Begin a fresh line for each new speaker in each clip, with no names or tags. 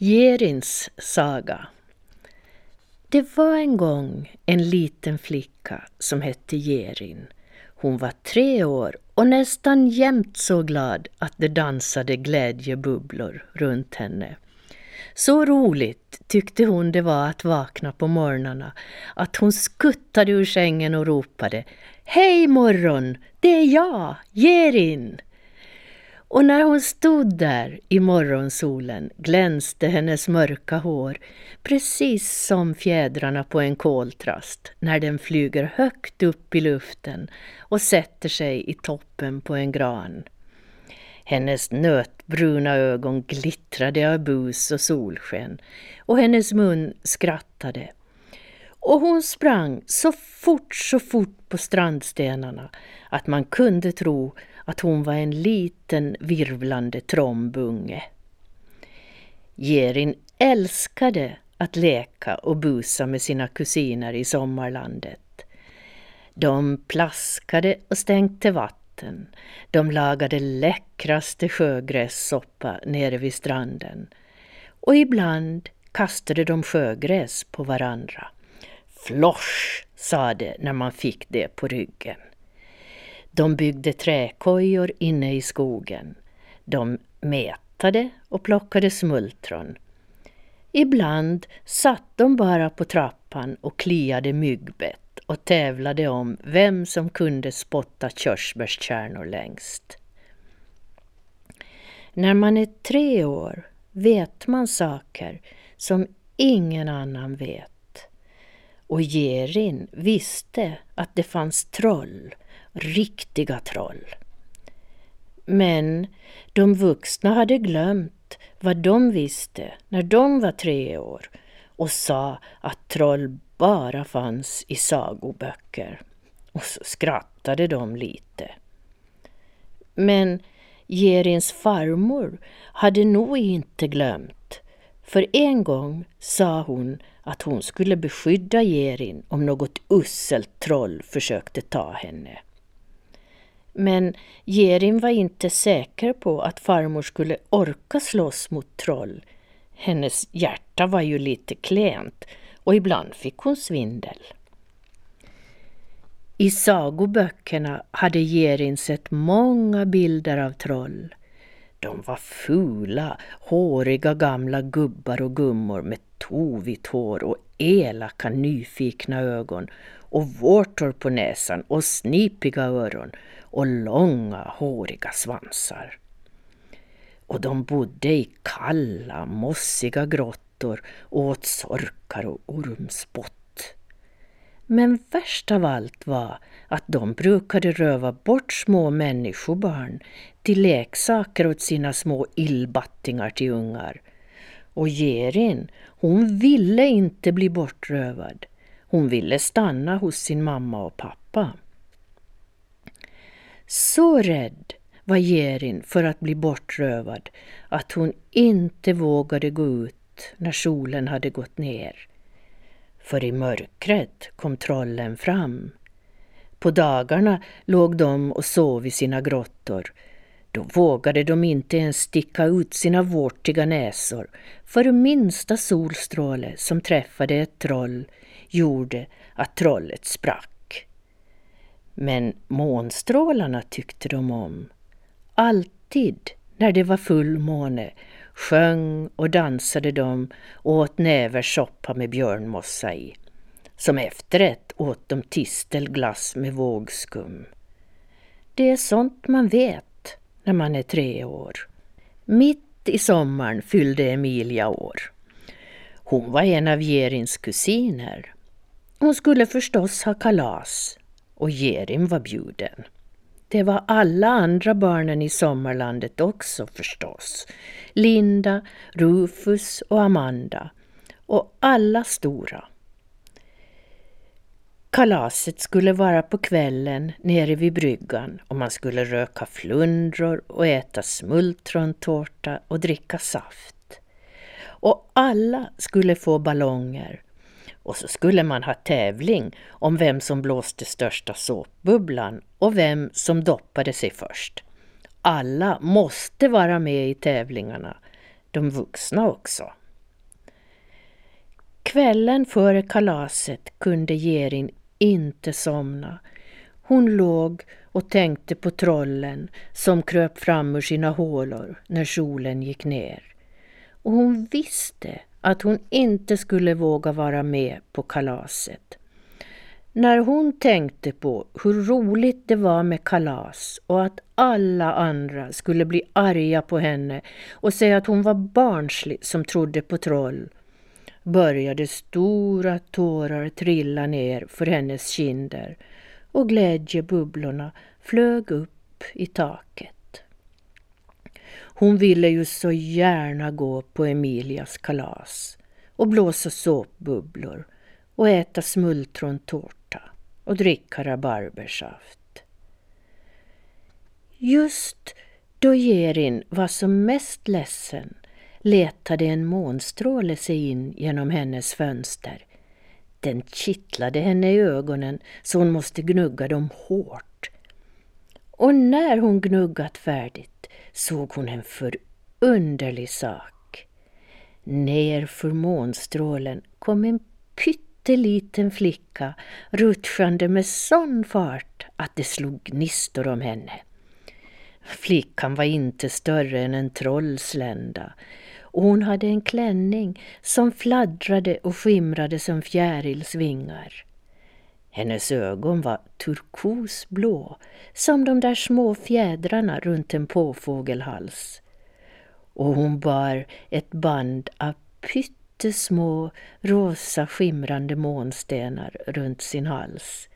Jerins saga Det var en gång en liten flicka som hette Jerin. Hon var tre år och nästan jämt så glad att det dansade glädjebubblor runt henne. Så roligt tyckte hon det var att vakna på morgnarna att hon skuttade ur sängen och ropade Hej morgon, det är jag, Jerin! Och när hon stod där i morgonsolen glänste hennes mörka hår precis som fjädrarna på en koltrast när den flyger högt upp i luften och sätter sig i toppen på en gran. Hennes nötbruna ögon glittrade av bus och solsken och hennes mun skrattade. Och hon sprang så fort, så fort på strandstenarna att man kunde tro att hon var en liten virvlande trombunge. Gerin älskade att leka och busa med sina kusiner i sommarlandet. De plaskade och stänkte vatten. De lagade läckraste sjögrässoppa nere vid stranden. Och ibland kastade de sjögräs på varandra. Flosch, sa det när man fick det på ryggen. De byggde träkojor inne i skogen. De metade och plockade smultron. Ibland satt de bara på trappan och kliade myggbett och tävlade om vem som kunde spotta körsbärskärnor längst. När man är tre år vet man saker som ingen annan vet. Och Gerin visste att det fanns troll riktiga troll. Men de vuxna hade glömt vad de visste när de var tre år och sa att troll bara fanns i sagoböcker. Och så skrattade de lite. Men Gerins farmor hade nog inte glömt. För en gång sa hon att hon skulle beskydda Gerin om något usselt troll försökte ta henne. Men Gerim var inte säker på att farmor skulle orka slåss mot troll. Hennes hjärta var ju lite klent och ibland fick hon svindel. I sagoböckerna hade Gerin sett många bilder av troll. De var fula, håriga gamla gubbar och gummor med tovigt hår och elaka nyfikna ögon och vårtor på näsan och snipiga öron och långa håriga svansar. Och de bodde i kalla, mossiga grottor och åt sorkar och ormspott. Men värst av allt var att de brukade röva bort små människobarn till leksaker åt sina små illbattingar till ungar. Och Jerin, hon ville inte bli bortrövad. Hon ville stanna hos sin mamma och pappa. Så rädd var Jerin för att bli bortrövad att hon inte vågade gå ut när solen hade gått ner. För i mörkret kom trollen fram. På dagarna låg de och sov i sina grottor. Då vågade de inte ens sticka ut sina vårtiga näsor för minsta solstråle som träffade ett troll gjorde att trollet sprack. Men månstrålarna tyckte de om. Alltid när det var fullmåne sjöng och dansade de och åt näversoppa med björnmossa i. Som efterrätt åt de tistelglass med vågskum. Det är sånt man vet när man är tre år. Mitt i sommaren fyllde Emilia år. Hon var en av Gerins kusiner. Hon skulle förstås ha kalas och Gerin var bjuden. Det var alla andra barnen i sommarlandet också förstås. Linda, Rufus och Amanda. Och alla stora. Kalaset skulle vara på kvällen nere vid bryggan och man skulle röka flundror och äta smultrontårta och dricka saft. Och alla skulle få ballonger och så skulle man ha tävling om vem som blåste största såpbubblan och vem som doppade sig först. Alla måste vara med i tävlingarna, de vuxna också. Kvällen före kalaset kunde Gerin inte somna. Hon låg och tänkte på trollen som kröp fram ur sina hålor när solen gick ner. Och hon visste att hon inte skulle våga vara med på kalaset. När hon tänkte på hur roligt det var med kalas och att alla andra skulle bli arga på henne och säga att hon var barnslig som trodde på troll började stora tårar trilla ner för hennes kinder och glädjebubblorna flög upp i taket. Hon ville ju så gärna gå på Emilias kalas och blåsa såpbubblor och äta smultrontårta och dricka rabarbersaft. Just då Jerin var som mest ledsen letade en månstråle sig in genom hennes fönster. Den kittlade henne i ögonen så hon måste gnugga dem hårt. Och när hon gnuggat färdigt såg hon en förunderlig sak. Ner för månstrålen kom en pytteliten flicka rutschande med sån fart att det slog gnistor om henne. Flickan var inte större än en trollslända och hon hade en klänning som fladdrade och skimrade som fjärilsvingar. Hennes ögon var turkosblå, som de där små fjädrarna runt en påfågelhals. Och hon bar ett band av pyttesmå rosa skimrande månstenar runt sin hals.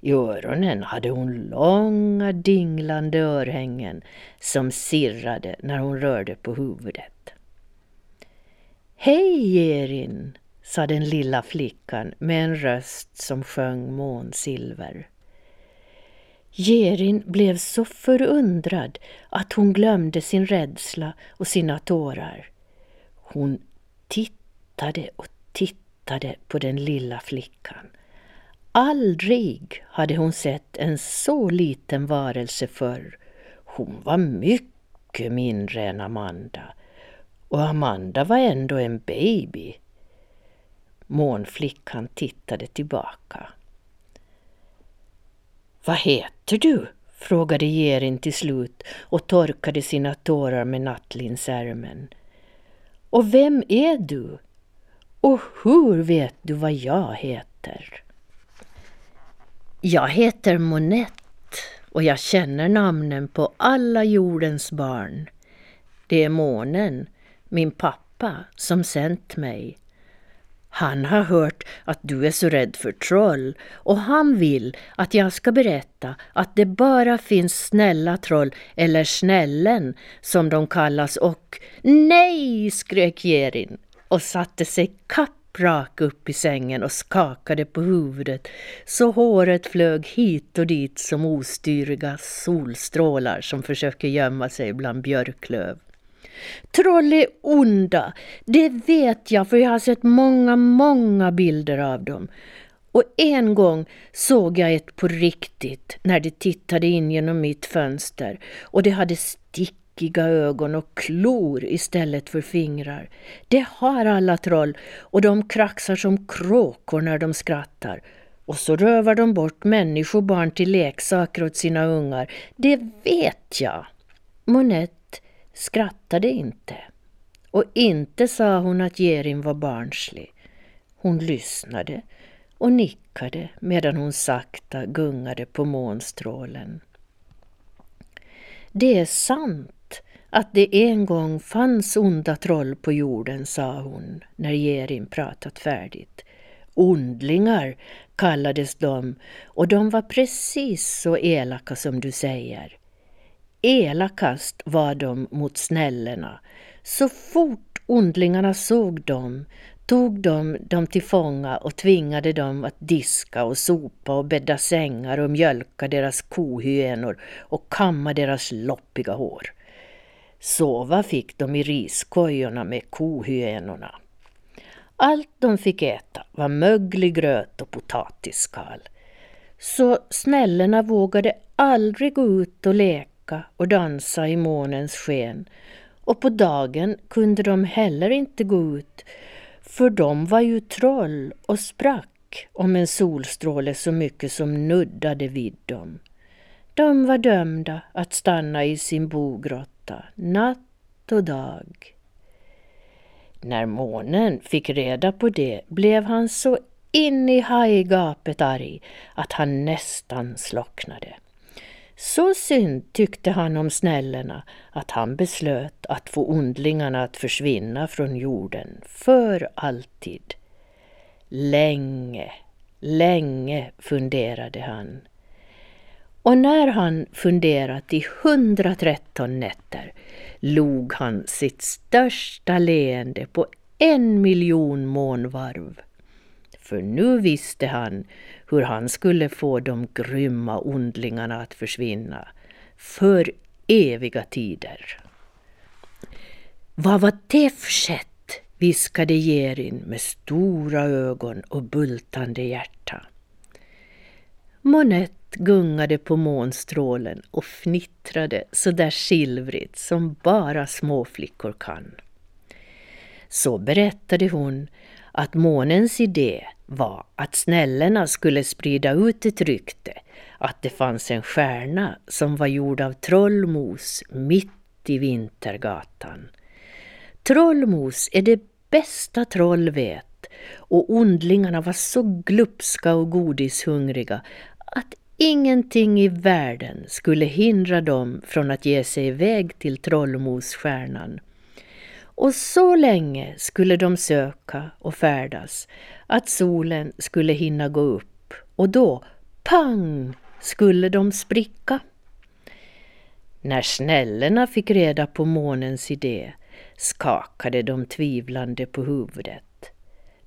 I öronen hade hon långa dinglande örhängen som sirrade när hon rörde på huvudet. Hej Erin, sa den lilla flickan med en röst som sjöng månsilver. Gerin blev så förundrad att hon glömde sin rädsla och sina tårar. Hon tittade och tittade på den lilla flickan. Aldrig hade hon sett en så liten varelse förr. Hon var mycket mindre än Amanda och Amanda var ändå en baby. Månflickan tittade tillbaka. Vad heter du? frågade Jerin till slut och torkade sina tårar med nattlinsärmen. Och vem är du? Och hur vet du vad jag heter? Jag heter Monette och jag känner namnen på alla jordens barn. Det är månen min pappa, som sänt mig. Han har hört att du är så rädd för troll och han vill att jag ska berätta att det bara finns snälla troll, eller snällen som de kallas och Nej! skrek Jerin och satte sig kapprak upp i sängen och skakade på huvudet så håret flög hit och dit som ostyriga solstrålar som försöker gömma sig bland björklöv. Troll är onda, det vet jag för jag har sett många, många bilder av dem. Och en gång såg jag ett på riktigt när det tittade in genom mitt fönster och det hade stickiga ögon och klor istället för fingrar. Det har alla troll och de kraxar som kråkor när de skrattar. Och så rövar de bort människobarn till leksaker åt sina ungar. Det vet jag. Monette skrattade inte. Och inte sa hon att Gerin var barnslig. Hon lyssnade och nickade medan hon sakta gungade på månstrålen. Det är sant att det en gång fanns onda troll på jorden, sa hon när Gerin pratat färdigt. Ondlingar kallades de och de var precis så elaka som du säger. Elakast var de mot snällena. Så fort ondlingarna såg dem tog de dem till fånga och tvingade dem att diska och sopa och bädda sängar och mjölka deras kohyenor och kamma deras loppiga hår. Sova fick de i riskojorna med kohyenorna. Allt de fick äta var möglig gröt och potatisskal. Så snällena vågade aldrig gå ut och leka leka och dansa i månens sken och på dagen kunde de heller inte gå ut för de var ju troll och sprack om en solstråle så mycket som nuddade vid dem. De var dömda att stanna i sin bogrotta natt och dag. När månen fick reda på det blev han så in i hajgapet arg att han nästan slocknade. Så synd tyckte han om snällena att han beslöt att få ondlingarna att försvinna från jorden för alltid. Länge, länge funderade han. Och när han funderat i 113 nätter log han sitt största leende på en miljon månvarv. För nu visste han hur han skulle få de grymma ondlingarna att försvinna för eviga tider. Vad var det för sätt? viskade Gerin med stora ögon och bultande hjärta. Monette gungade på månstrålen och fnittrade så där silvrigt som bara småflickor kan. Så berättade hon att månens idé var att snällena skulle sprida ut ett rykte att det fanns en stjärna som var gjord av trollmos mitt i Vintergatan. Trollmos är det bästa troll vet och ondlingarna var så glupska och godishungriga att ingenting i världen skulle hindra dem från att ge sig iväg till Trollmosstjärnan och så länge skulle de söka och färdas att solen skulle hinna gå upp och då, pang, skulle de spricka. När snällena fick reda på månens idé skakade de tvivlande på huvudet.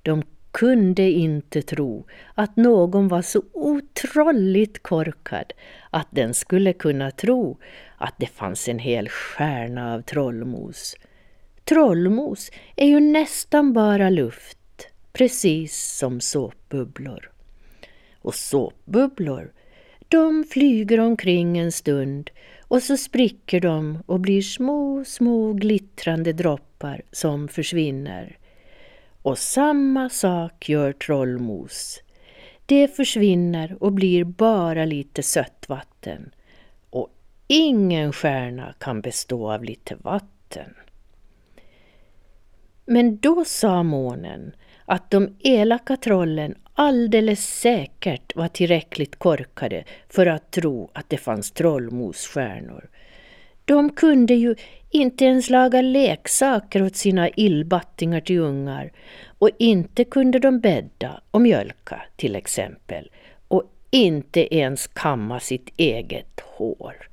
De kunde inte tro att någon var så otroligt korkad att den skulle kunna tro att det fanns en hel stjärna av trollmos Trollmos är ju nästan bara luft, precis som såpbubblor. Och såpbubblor, de flyger omkring en stund och så spricker de och blir små, små glittrande droppar som försvinner. Och samma sak gör trollmos. Det försvinner och blir bara lite sött vatten. Och ingen stjärna kan bestå av lite vatten. Men då sa månen att de elaka trollen alldeles säkert var tillräckligt korkade för att tro att det fanns trollmosstjärnor. De kunde ju inte ens laga leksaker åt sina illbattingar till ungar och inte kunde de bädda och mjölka till exempel och inte ens kamma sitt eget hår.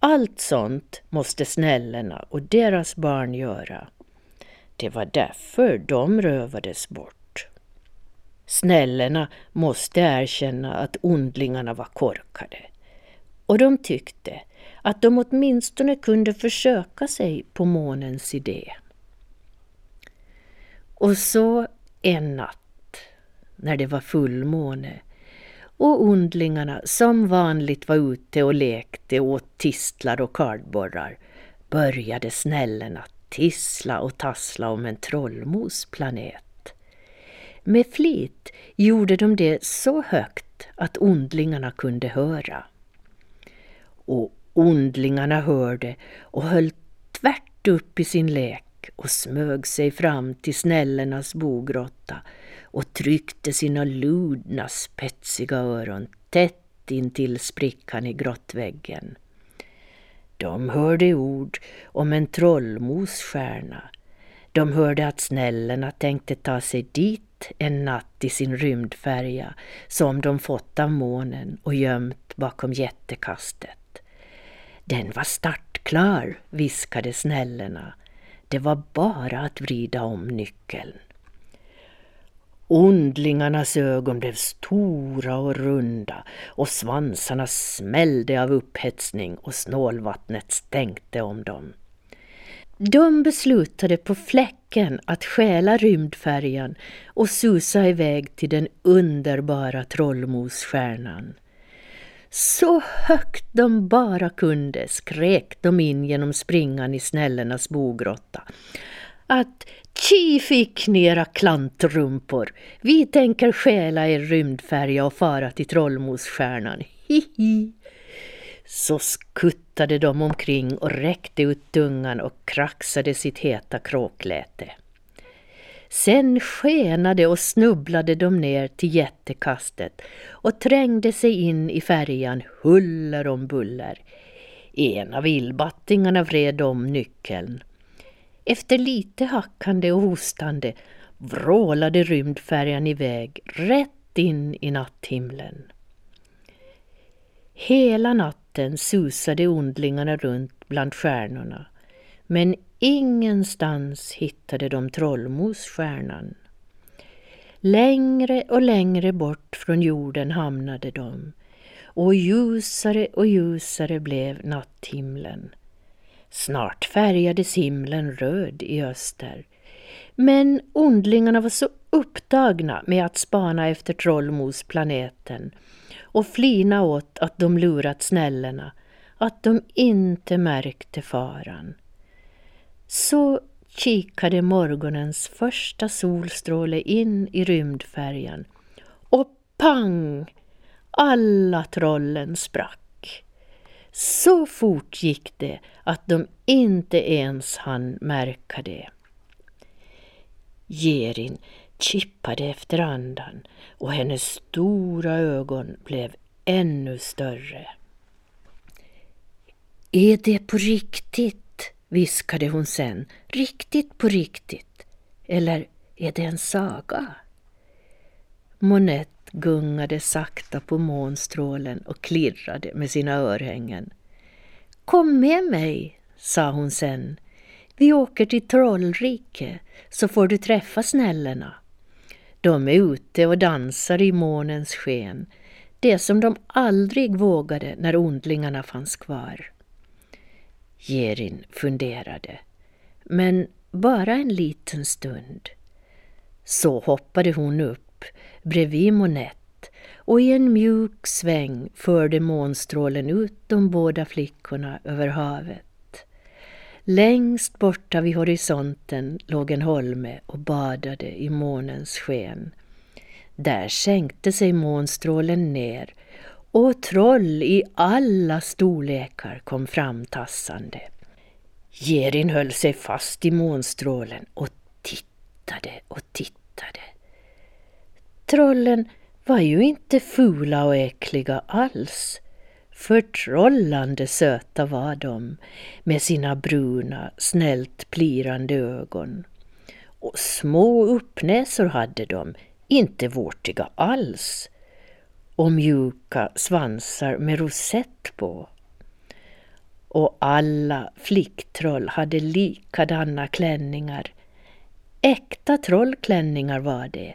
Allt sånt måste snällena och deras barn göra. Det var därför de rövades bort. Snällena måste erkänna att ondlingarna var korkade. Och de tyckte att de åtminstone kunde försöka sig på månens idé. Och så en natt, när det var fullmåne och ondlingarna som vanligt var ute och lekte åt tistlar och kardborrar började snällena tissla och tassla om en trollmosplanet. Med flit gjorde de det så högt att ondlingarna kunde höra. Och ondlingarna hörde och höll tvärt upp i sin lek och smög sig fram till snällernas bogrotta och tryckte sina ludna spetsiga öron tätt intill sprickan i grottväggen. De hörde ord om en trollmosstjärna. De hörde att snällena tänkte ta sig dit en natt i sin rymdfärja som de fått av månen och gömt bakom jättekastet. Den var startklar, viskade snällena. Det var bara att vrida om nyckeln. Ondlingarnas ögon blev stora och runda och svansarna smällde av upphetsning och snålvattnet stänkte om dem. De beslutade på fläcken att stjäla rymdfärjan och susa iväg till den underbara trollmosstjärnan. Så högt de bara kunde skrek de in genom springan i snällernas bogrotta att Tji fick ni era klantrumpor. Vi tänker stjäla er rymdfärja och fara till Trollmosstjärnan. Hihi. Så skuttade de omkring och räckte ut tungan och kraxade sitt heta kråkläte. Sen skenade och snubblade de ner till jättekastet och trängde sig in i färjan huller om buller. En av illbattingarna vred om nyckeln. Efter lite hackande och hostande vrålade rymdfärjan iväg rätt in i natthimlen. Hela natten susade ondlingarna runt bland stjärnorna men ingenstans hittade de Trollmosstjärnan. Längre och längre bort från jorden hamnade de och ljusare och ljusare blev natthimlen. Snart färgades himlen röd i öster. Men ondlingarna var så upptagna med att spana efter Trollmosplaneten och flina åt att de lurat snällena att de inte märkte faran. Så kikade morgonens första solstråle in i rymdfärjan och pang! Alla trollen sprack. Så fort gick det att de inte ens hann märka det. Gerin kippade efter andan och hennes stora ögon blev ännu större. Är det på riktigt? viskade hon sen. Riktigt på riktigt? Eller är det en saga? Monette gungade sakta på månstrålen och klirrade med sina örhängen. Kom med mig, sa hon sen. Vi åker till Trollrike så får du träffa snällena. De är ute och dansar i månens sken, det som de aldrig vågade när ondlingarna fanns kvar. Gerin funderade, men bara en liten stund. Så hoppade hon upp bredvid Monette och i en mjuk sväng förde månstrålen ut de båda flickorna över havet. Längst borta vid horisonten låg en holme och badade i månens sken. Där sänkte sig månstrålen ner och troll i alla storlekar kom framtassande. Gerin höll sig fast i månstrålen och tittade och tittade. Trollen var ju inte fula och äckliga alls. Förtrollande söta var de med sina bruna, snällt plirande ögon. Och små uppnäsor hade de, inte vårtiga alls. Och mjuka svansar med rosett på. Och alla flicktroll hade likadana klänningar. Äkta trollklänningar var det,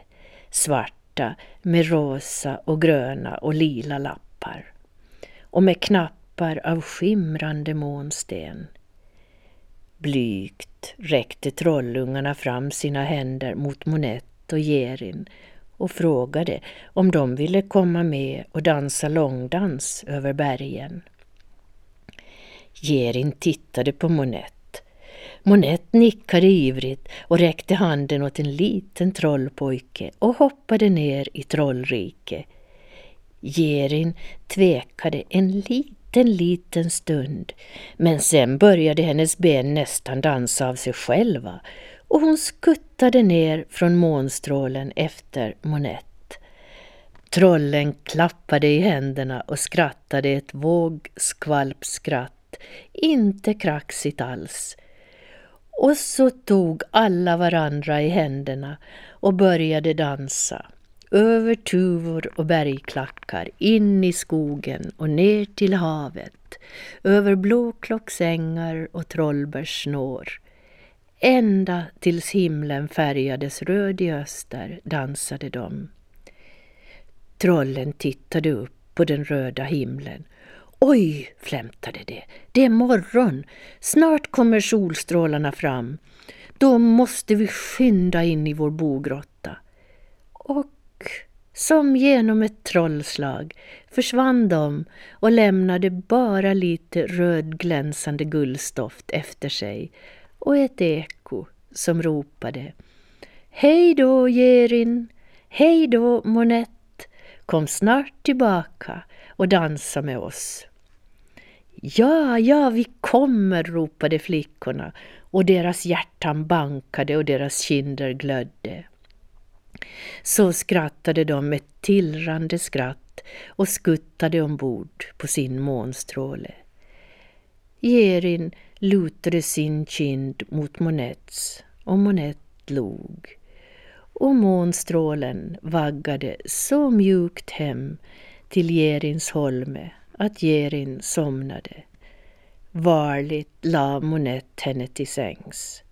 skjorta med rosa och gröna och lila lappar och med knappar av skimrande månsten. Blygt räckte trollungarna fram sina händer mot Monette och Gerin och frågade om de ville komma med och dansa långdans över bergen. Gerin tittade på Monette. Monette nickade ivrigt och räckte handen åt en liten trollpojke och hoppade ner i trollrike Gerin tvekade en liten, liten stund men sen började hennes ben nästan dansa av sig själva och hon skuttade ner från månstrålen efter Monette. Trollen klappade i händerna och skrattade ett vågskvalpskratt, inte kraxigt alls. Och så tog alla varandra i händerna och började dansa över tuvor och bergklackar, in i skogen och ner till havet, över blåklocksängar och trollbärssnår. Ända tills himlen färgades röd i öster dansade de. Trollen tittade upp på den röda himlen. Oj, flämtade det, det är morgon. Snart kommer solstrålarna fram. Då måste vi skynda in i vår bogrotta. Och som genom ett trollslag försvann de och lämnade bara lite rödglänsande guldstoft efter sig och ett eko som ropade Hej då Gerin! Hej då Monette! Kom snart tillbaka och dansa med oss. Ja, ja, vi kommer, ropade flickorna och deras hjärtan bankade och deras kinder glödde. Så skrattade de med tillrande skratt och skuttade ombord på sin månstråle. Jerin lutade sin kind mot Monets och Monette log. Och månstrålen vaggade så mjukt hem till Jerins holme att Gerin somnade. Varligt la Monette henne till sängs.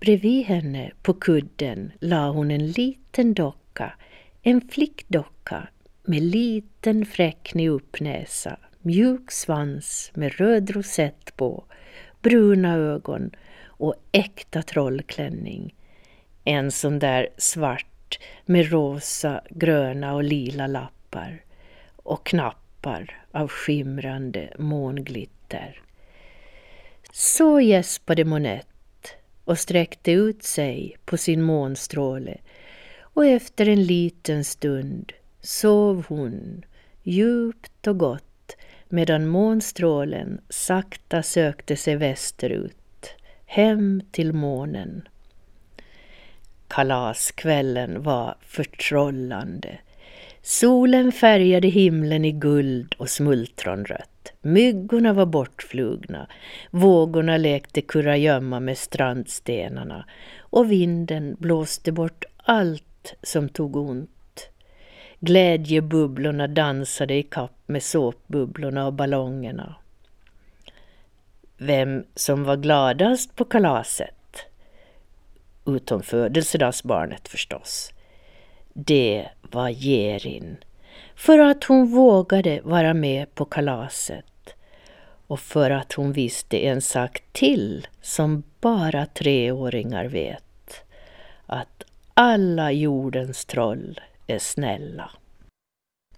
Bredvid henne på kudden la hon en liten docka, en flickdocka med liten fräck uppnäsa, mjuk svans med röd rosett på, bruna ögon och äkta trollklänning. En sån där svart med rosa, gröna och lila lappar och droppar av skimrande månglitter. Så gäspade Monette och sträckte ut sig på sin månstråle och efter en liten stund sov hon djupt och gott medan månstrålen sakta sökte sig västerut, hem till månen. Kalaskvällen var förtrollande. Solen färgade himlen i guld och smultronrött. Myggorna var bortflugna, vågorna lekte kurragömma med strandstenarna och vinden blåste bort allt som tog ont. Glädjebubblorna dansade i kapp med såpbubblorna och ballongerna. Vem som var gladast på kalaset? Utom födelsedagsbarnet förstås. Det var Jerin, För att hon vågade vara med på kalaset. Och för att hon visste en sak till som bara treåringar vet. Att alla jordens troll är snälla.